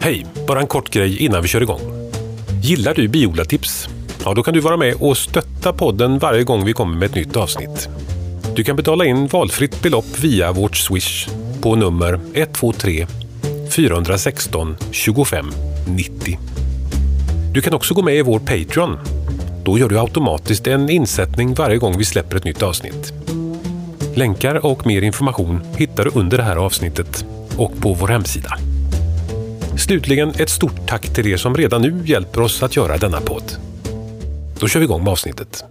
Hej! Bara en kort grej innan vi kör igång. Gillar du Biodlartips? Ja, då kan du vara med och stötta podden varje gång vi kommer med ett nytt avsnitt. Du kan betala in valfritt belopp via vårt Swish på nummer 123 416 25 90. Du kan också gå med i vår Patreon. Då gör du automatiskt en insättning varje gång vi släpper ett nytt avsnitt. Länkar och mer information hittar du under det här avsnittet och på vår hemsida. Slutligen ett stort tack till er som redan nu hjälper oss att göra denna podd. Då kör vi igång med avsnittet.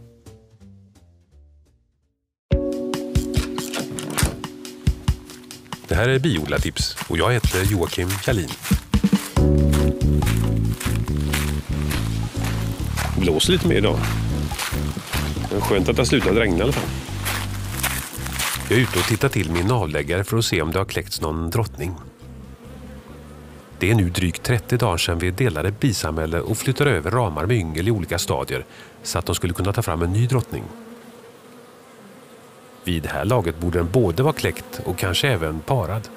Det här är Biodlartips och jag heter Joakim Kalin. Det blåser lite mer idag. Men skönt att det har slutat regna i alla fall. Jag är ute och tittar till min avläggare för att se om det har kläckts någon drottning. Det är nu drygt 30 dagar sedan vi delade bisamhälle och flyttade över ramar med yngel i olika stadier så att de skulle kunna ta fram en ny drottning. Vid det här laget borde den både vara kläckt och kanske även parad.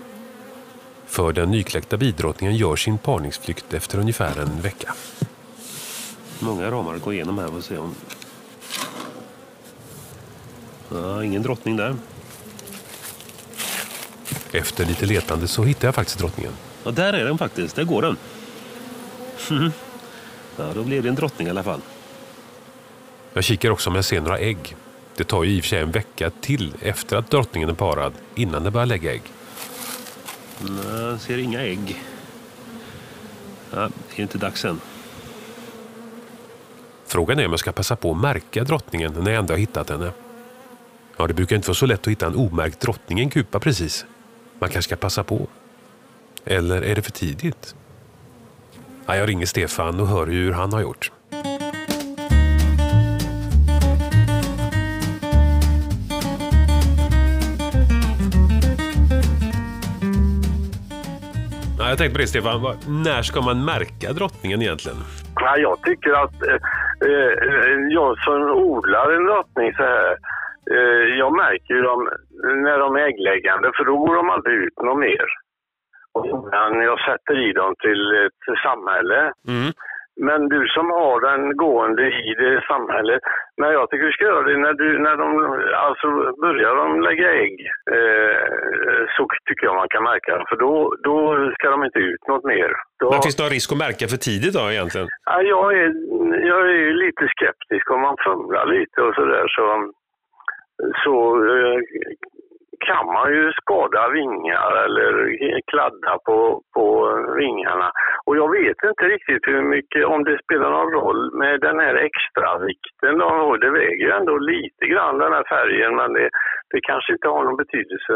För den nykläckta bidrottningen gör sin parningsflykt efter ungefär en vecka. Många ramar att gå igenom här och se om... Ja, ingen drottning där. Efter lite letande så hittar jag faktiskt drottningen. Ja, där är den faktiskt. Där går den. Ja, då blev det en drottning i alla fall. Jag kikar också om jag ser några ägg. Det tar ju i och för sig en vecka till efter att drottningen är parad innan den börjar lägga ägg. Nej, jag ser inga ägg. Ja, det är inte dags än. Frågan är om jag ska passa på att märka drottningen när jag ändå har hittat henne. Ja, det brukar inte vara så lätt att hitta en omärkt drottning i en kupa precis. Man kanske ska passa på. Eller är det för tidigt? Ja, jag ringer Stefan och hör hur han har gjort. Ja, jag tänkte på det Stefan, när ska man märka drottningen egentligen? Ja, jag tycker att eh, eh, jag som odlar en drottning så här, eh, jag märker ju dem när de är äggläggande för då går de aldrig ut något mer. Innan jag sätter i dem till ett samhälle. Mm. Men du som har den gående i det samhället, men jag tycker du ska göra det när, du, när de alltså börjar de lägga ägg. Eh, så tycker jag man kan märka för då, då ska de inte ut något mer. Då, Men finns det någon risk att märka för tidigt då egentligen? ja, jag, är, jag är lite skeptisk om man fumlar lite och sådär så, så eh, kan man ju skada vingar eller kladda på, på vingarna. Och jag vet inte riktigt hur mycket, om det spelar någon roll med den här extra vikten. Det väger ju ändå lite grann den här färgen men det, det kanske inte har någon betydelse.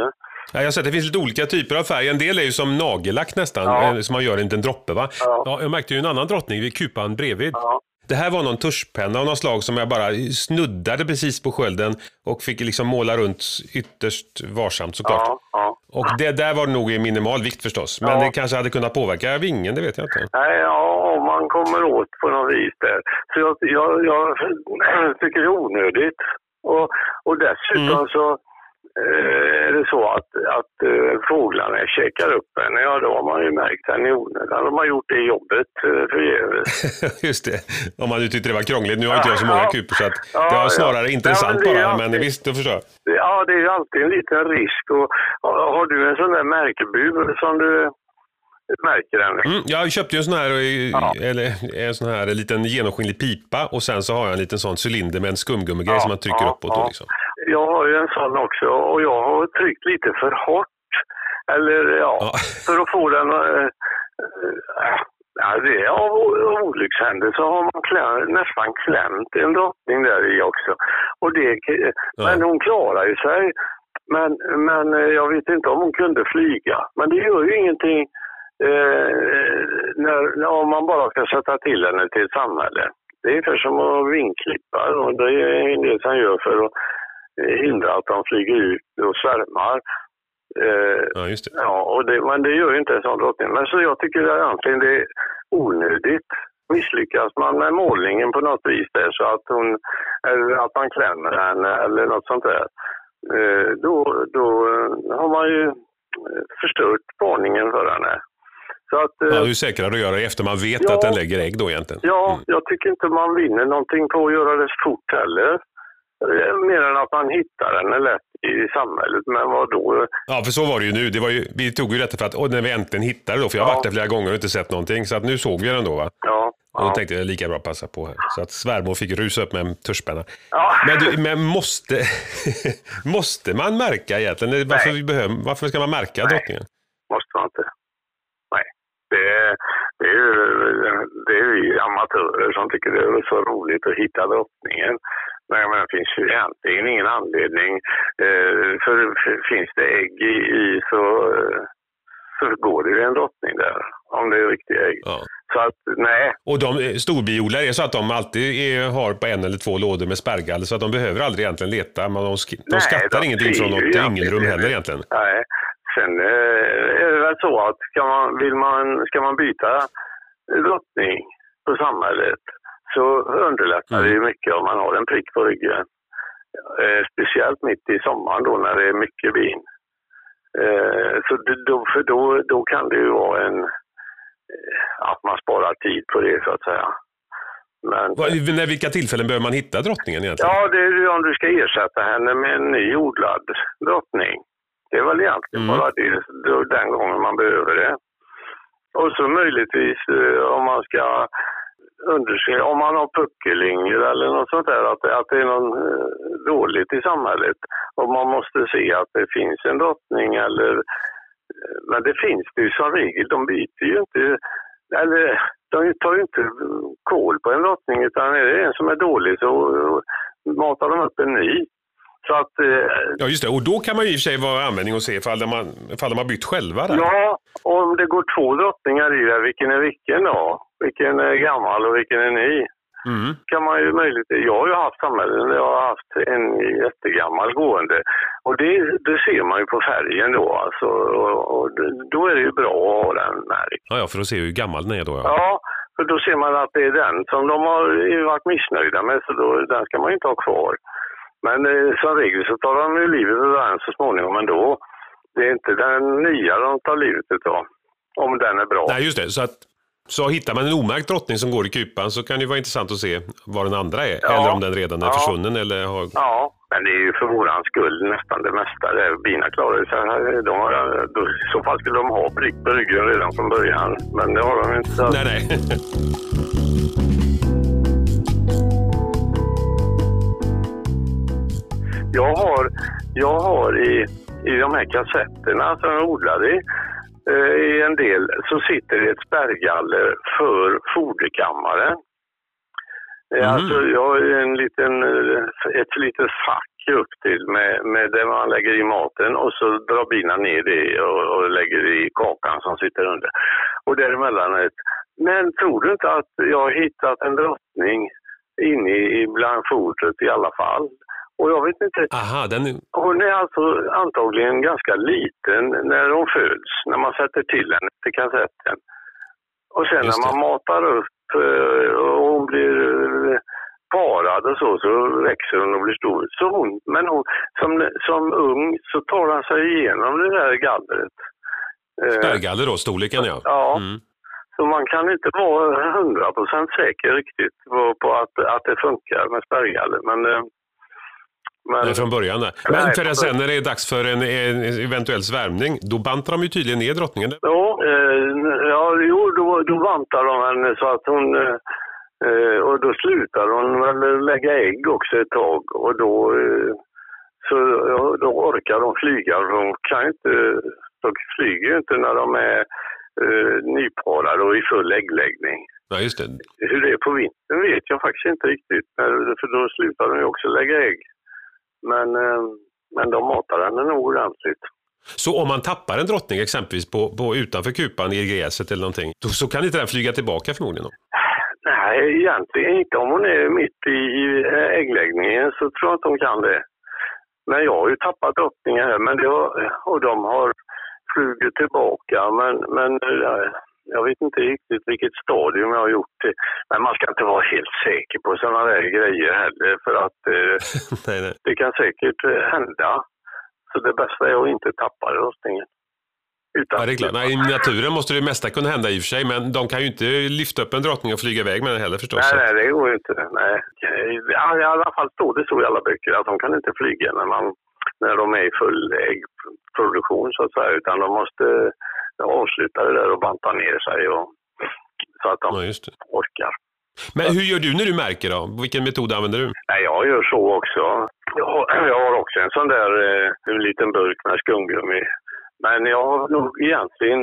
Ja, jag har sett det finns lite olika typer av färg. En del är ju som nagellack nästan, Ja. eh, som man gör en liten droppe va? Ja. Ja, jag märkte ju en annan drottning vid kupan bredvid. Ja. Det här var någon tuschpenna av något slag som jag bara snuddade precis på skölden och fick liksom måla runt ytterst varsamt såklart. Ja, ja. Och det där var nog i minimal vikt förstås. Men Ja. det kanske hade kunnat påverka vingen, det vet jag inte. Nej, ja, om man kommer åt på något vis där. Så jag, jag, jag tycker det är onödigt. Och, och dessutom Mm. så är det så att, att eh, fåglarna käkar upp henne. Ja, då har man ju märkt henne i onödan. De har gjort det jobbet eh, förgäves. Just det. Om man nu tyckte det var krångligt. Nu har inte jag så många Ja. kupor så att Ja, det var ja. snarare Ja, intressant men det är bara. alltid- Men visst, du förstår. Ja, det är ju alltid en liten risk. Och, har du en sån där märkebur som du märker henne? Mm, jag köpte ju en sån här, eh, Ja. eller, en sån här liten genomskinlig pipa och sen så har jag en liten sån cylinder med en skumgummigrej Ja, som man trycker ja, uppåt. Ja. liksom. Jag har ju en sån också och jag har tryckt lite för hårt. Eller ja, Ja. för att få den... Äh, ja, det är av olyckshändelse har man kläm, nästan klämt en drottning där i också. Och det, Men hon klarar ju sig. Men, men eh, jag vet inte om hon kunde flyga. Men det gör ju ingenting eh, när, när, om man bara ska sätta till henne till ett samhälle. Det är ungefär som att vingklippa och det är en del som gör för att eh, hindra att de flyger ut och svärmar. Eh, Ja, just det. Ja, och det, men det gör ju inte en sån drottning. Men så jag tycker att egentligen det är onödigt. Misslyckas man med målningen på något vis där så att hon, eller att man klämmer henne eller något sånt där. Eh, då, då eh, har man ju eh, förstört parningen för henne. Så att, ja, det är säkrare att göra det efter man vet ja, att den lägger ägg då egentligen. Ja, mm. jag tycker inte man vinner någonting på att göra det fort heller. Mer än att man hittar den lätt i samhället. Men vad då? Ja, för så var det ju nu. Det var ju, vi tog ju detta för att och när vi äntligen hittade då, för jag har ja. varit där flera gånger och inte sett någonting, så att nu såg vi den då va? Ja. Och då tänkte jag lika bra passa på här. Så att svärmor fick rusa upp med en tuschpenna. Ja. Men, du, men måste, måste man märka egentligen? Varför, vi behöver, varför ska man märka Nej. drottningen? måste man inte. Nej. Det, det, är, det är vi amatörer som tycker det är så roligt att hitta drottningen. Men, men det finns ju egentligen ingen anledning. Eh, för, finns det ägg i, så, så går det ju en drottning där. Om det är riktiga ägg. Ja. Så att, nej. Och de eh, storbiodlare, är så att de alltid är, har på en eller två lådor med spärrgaller så att de behöver aldrig egentligen leta. Men de, sk de nej, skattar de ingenting från något ringelrum heller egentligen. Nej. Sen eh, är det väl så att ska man, vill man, ska man byta drottning på samhället så underlättar det mm. mycket om man har en prick på ryggen. Eh, speciellt mitt i sommaren då när det är mycket bin. Eh, så då, för då, då kan det ju vara en, eh, att man sparar tid på det så att säga. Men, när vilka tillfällen behöver man hitta drottningen egentligen? Ja, det är om du ska ersätta henne med en ny odlad drottning. Det är väl egentligen mm. bara det, den gången man behöver det. Och så möjligtvis om man ska undersöka om man har puckellinjer eller något sånt där, att, att det är något eh, dåligt i samhället. Och man måste se att det finns en drottning eller... Eh, men det finns det ju som regel. De byter ju inte... Eller de tar ju inte kol på en drottning utan är det en som är dålig så eh, matar de upp en ny. Så att, eh, ja, just det. Och då kan man ju i och för sig vara användning och se ifall de, har, ifall de har bytt själva. Där. Ja, om det går två drottningar i det, vilken är vilken då? Vilken är gammal och vilken är ny? Mm. kan man ju möjligt, jag har ju haft samhällen där jag har haft en jättegammal gående. Och det, det ser man ju på färgen då alltså. Och, och då är det ju bra att ha den märkt. Ja, ja, för att se hur gammal den är då. Ja. ja, för då ser man att det är den som de har varit missnöjda med, så då, den ska man ju inte ha kvar. Men eh, som regel så tar de ju livet av den så småningom ändå. Det är inte den nya de tar livet av. Om den är bra. Nej, just det. Så att så hittar man en omärkt drottning som går i kupan så kan det vara intressant att se vad den andra är. Ja. Eller om den redan är ja. försvunnen. Eller har... Ja, men det är ju för våran skull nästan det mesta. Bina klarar sig. De har, I så fall skulle de ha prick på ryggen redan från början. Men det har de inte. Så... Nej, nej. jag har, jag har i, i de här kassetterna som jag odlade i, Eh, i en del så sitter det ett spärrgaller för foderkammaren. Mm. Alltså, jag har en liten, eh, ett litet fack upp till med, med där man lägger i maten och så drar bina ner det och, och lägger i kakan som sitter under. Och däremellan ett. Men tror du inte att jag har hittat en drottning inne i bland fodret i alla fall? Och jag vet inte. Aha, den... Hon är alltså antagligen ganska liten när hon föds, när man sätter till henne till kassetten. Och sen när man matar upp eh, och hon blir eh, parad och så, så växer hon och blir stor. Så hon, men hon, som, som ung så tar han sig igenom det där gallret. Eh, Spärrgaller då, storleken ja. Ja. Mm. Så man kan inte vara hundra procent säker riktigt på, på, att, att det funkar med spärrgaller. Men men, Nej, från början. Där. Men nej, för sen när det är dags för en, en, eventuell svärmning, då bantar de ju tydligen ner drottningen. Ja, eh, ja jo, då, då bantar de henne så att hon... Eh, eh, och då slutar hon väl lägga ägg också ett tag och då, eh, så, då orkar de flyga. De kan inte, de flyger ju inte när de är eh, nyparade och i full äggläggning. Ja, just det. Hur det är på vintern vet jag faktiskt inte riktigt, för då slutar de ju också lägga ägg. Men, eh, men de matar henne nog ordentligt. Så om man tappar en drottning exempelvis på, på utanför kupan i gräset eller någonting, då, så kan inte den flyga tillbaka förmodligen? Då? Nej, egentligen inte. Om hon är mitt i, i äggläggningen så tror jag inte hon kan det. Men jag har ju tappat drottningar här men det har, och de har flugit tillbaka. Men, men eh, jag vet inte riktigt vilket stadium jag har gjort det. Men man ska inte vara helt säker på sådana där grejer heller för att eh, nej, nej. det kan säkert eh, hända. Så det bästa är att inte tappa rostningen. Utan ja, det är klart. Nej, I naturen måste det mesta kunna hända i och för sig, men de kan ju inte lyfta upp en drottning och flyga iväg med den heller förstås. Nej, nej det går ju inte. Nej. I alla fall står det så i alla böcker att de kan inte flyga när, man, när de är i full äggproduktion så att säga, utan de måste avsluta det där och banta ner sig och, så att de ja, orkar. Men hur gör du när du märker då? Vilken metod använder du? Nej, jag gör så också. Jag har, jag har också en sån där eh, en liten burk med skumgummi men jag har nog egentligen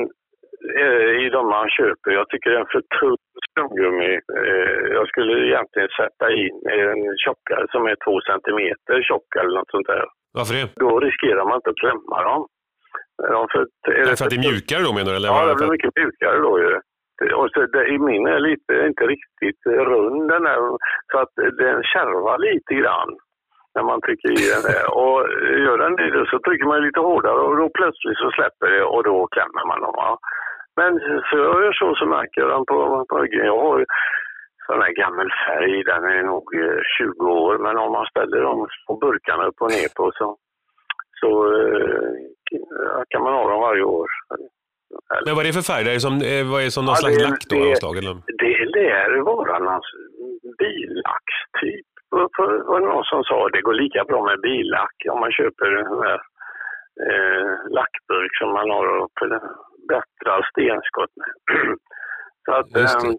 eh, i de man köper, jag tycker det är en för tunn skumgummi. Eh, jag skulle egentligen sätta in en tjockare som är två centimeter tjock eller något sånt där. Varför det? Då riskerar man inte att klämma dem. Ja, för, är det för att det är mjukare då menar du? Eller ja, det blir mycket mjukare då ju. Och så det, i min är lite, inte riktigt rund den här, så att den kärvar lite grann när man trycker i den där. Och gör den det så trycker man lite hårdare och då plötsligt så släpper det och då klämmer man dem. Ja. Men så jag gör så så märker den på, på ryggen. Jag har sån här gammal färg, den är nog 20 eh, år, men om man ställer de små burkarna upp och ner på så, så kan man ha dem varje år. Men vad är det för färg? Det är som, eh, vad är det som någon ja, slags lack då? Det, slag, eller? det lär vara någon billax typ var det någon som sa att det går lika bra med billack om man köper en här, eh, lackburk som man har och bättrar stenskott med. Så att, ehm,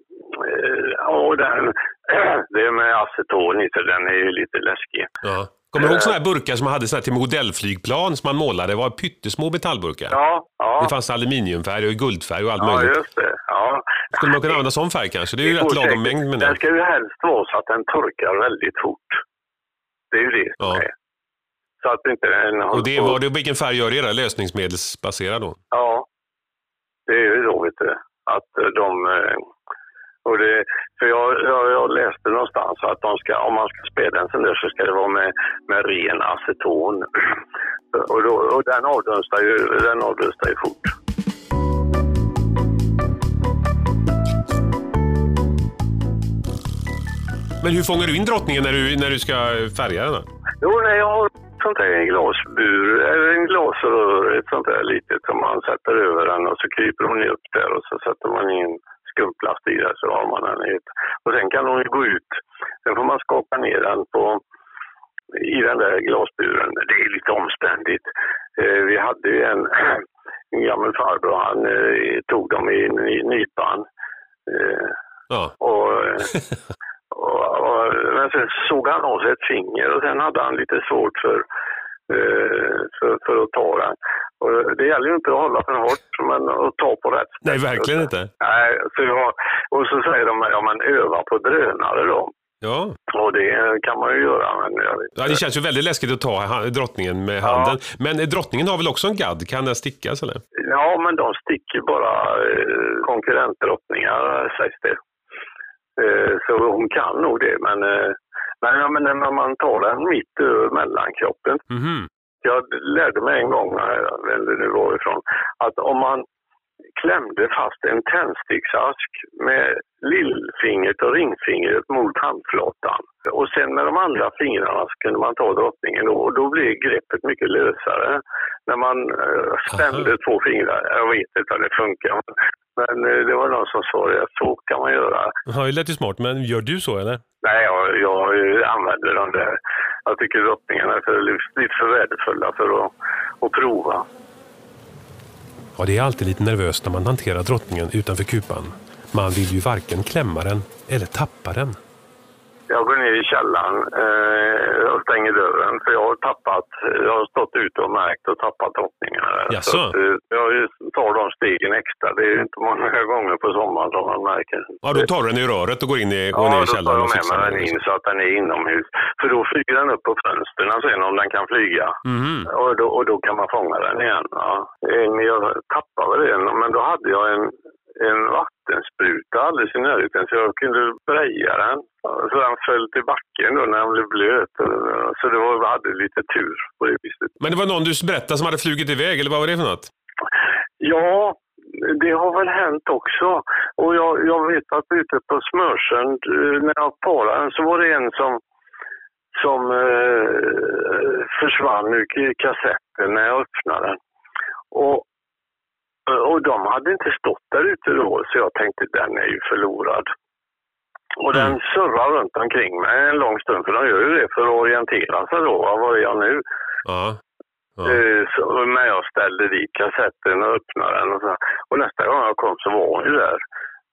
eh, och den, det med aceton i, så den är ju lite läskig. Ja. Kommer du ihåg sådana här burkar som man hade såna till modellflygplan som man målade? Det var pyttesmå metallburkar. Ja, ja. Det fanns aluminiumfärg och guldfärg och allt ja, möjligt. Just det. Ja. Skulle man kunna använda sån färg kanske? Det är ju rätt lagom mängd med den. Den ska ju helst vara så att den torkar väldigt fort. Det är ju det ja. är. Så att inte den Och det, var det, vilken färg gör era lösningsmedelsbaserad då? Ja, det är ju då vet du. Att de eh, och det, för jag, jag, jag, läste någonstans att ska, om man ska späda en sån där så ska det vara med, med ren aceton. Och, då, och den avdunstar ju, den avdunstar ju fort. Men hur fångar du in drottningen när du, när du ska färga den? Jo, nej, jag har sånt där en glasbur, eller en glasrör, ett sånt där litet som man sätter över den och så kryper hon upp där och så sätter man in skumplast i det så har man den i Och sen kan hon gå ut. Sen får man skaka ner den på, i den där glasburen. Det är lite omständigt. Eh, vi hade ju en, en gammal farbror, han eh, tog dem i, nypan. Eh, ja. och, och, och, men sen såg han av sig ett finger och sen hade han lite svårt för för, för att ta den. Och det gäller ju inte att hålla för hårt, men att ta på rätt sätt. Nej, verkligen inte. Nej, så jag, och så säger de att man övar på drönare då. Ja. Och det kan man ju göra. Men jag vet ja, det känns ju väldigt läskigt att ta drottningen med handen. Ja. Men drottningen har väl också en gadd? Kan den stickas eller? Ja, men de sticker bara eh, konkurrentdrottningar sägs det. Eh, så hon kan nog det, men eh, men, ja, men när man tar den mitt över mellankroppen. Mm. Jag lärde mig en gång, inte nu varifrån, att om man klämde fast en tändsticksask med lillfingret och ringfingret mot handflatan. Och sen med de andra fingrarna så kunde man ta drottningen och då blev greppet mycket lösare. När man äh, spände två fingrar. Jag vet inte hur det funkar. Men äh, det var någon som sa det, så kan man göra. Ja, det lät ju smart, men gör du så eller? Nej, jag, jag använder dem där. Jag tycker drottningarna är för, lite för värdefulla för att, att prova. Ja, det är alltid lite nervöst när man hanterar drottningen utanför kupan. Man vill ju varken klämma den eller tappa den. Jag går ner i källaren eh, och stänger dörren för jag har tappat, jag har stått ute och märkt och tappat drottningarna. Jaså? Så att, eh, jag tar de stegen extra. Det är ju inte många gånger på sommaren som man märker. Ja, då tar du den i röret och går in i, går ja, ner i källaren och fixar den. Ja, då tar jag med mig den in så att den är inomhus. För då flyger den upp på fönstren sen om den kan flyga. Mm. Och, då, och då kan man fånga den igen. Ja. Jag tappade den, men då hade jag en en vattenspruta alldeles i närheten så jag kunde breja den. Så den föll till backen då när den blev blöt. Så det var, jag hade lite tur på det viset. Men det var någon du berättade som hade flugit iväg, eller vad var det för något? Ja, det har väl hänt också. Och jag, jag vet att ute på Smörsund, eh, när jag parade den, så var det en som, som eh, försvann ur kassetten när jag öppnade den. Och och de hade inte stått där ute då, så jag tänkte den är ju förlorad. Och den mm. surrar runt omkring mig en lång stund, för de gör ju det för att orientera sig då. Var är jag nu? Ja. Ja. Eh, så, men jag ställde dit kassetten och öppnade den och, så, och nästa gång jag kom så var hon ju där.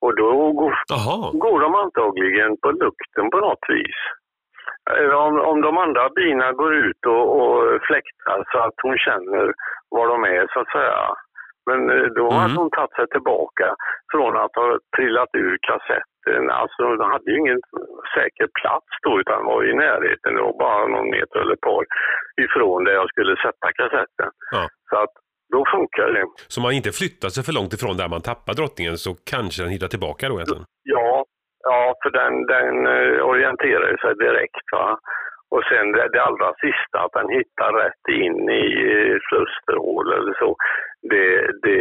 Och då går, går de antagligen på lukten på något vis. Eh, om, om de andra bina går ut och, och fläktar så att hon känner var de är så att säga. Men eh, då mm. hade hon tagit sig tillbaka från att ha trillat ur kassetten. Alltså hon hade ju ingen säker plats då utan var i närheten. Det var bara någon meter eller ett par ifrån där jag skulle sätta kassetten. Ja. Så att då funkar det. Så man inte flyttar sig för långt ifrån där man tappar drottningen så kanske den hittar tillbaka då egentligen? Ja, ja för den, den eh, orienterar sig direkt. Va? Och sen det, det allra sista, att den hittar rätt in i flusterhål eller så, det, det,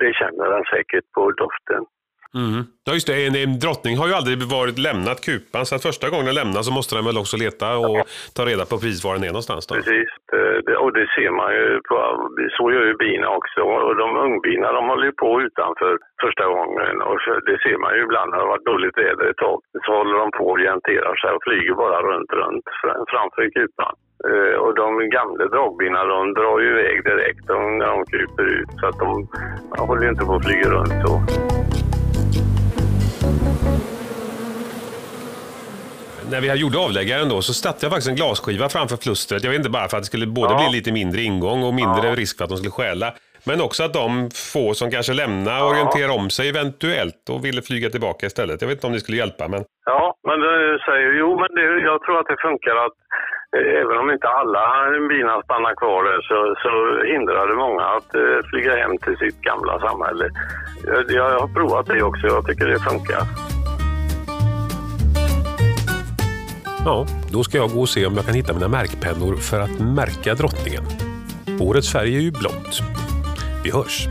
det känner den säkert på doften. Mm. Ja, just det. En, en drottning har ju aldrig varit lämnat kupan, så att första gången den lämnas så måste den väl också leta och ta reda på precis var den är någonstans. Då. Precis, det, och det ser man ju på, så gör ju bina också. Och de ungbina de håller ju på utanför första gången och det ser man ju ibland när det har varit dåligt väder ett tag. Så håller de på och orienterar sig och flyger bara runt, runt framför kupan. Uh, och de gamla dragbina de drar ju iväg direkt när de kryper ut så att de, de håller ju inte på att flyga runt så. När vi gjorde avläggaren då så satte jag faktiskt en glasskiva framför flustret. Jag vet inte bara för att det skulle både ja. bli lite mindre ingång och mindre ja. risk för att de skulle stjäla. Men också att de få som kanske lämnar ja. orienterar om sig eventuellt och ville flyga tillbaka istället. Jag vet inte om det skulle hjälpa. Men... Ja, men du säger, jo men det, jag tror att det funkar att eh, även om inte alla bilar stannar kvar där så, så hindrar det många att eh, flyga hem till sitt gamla samhälle. Jag, jag har provat det också, jag tycker det funkar. Ja, då ska jag gå och se om jag kan hitta mina märkpennor för att märka drottningen. Årets färg är ju blått. Vi hörs!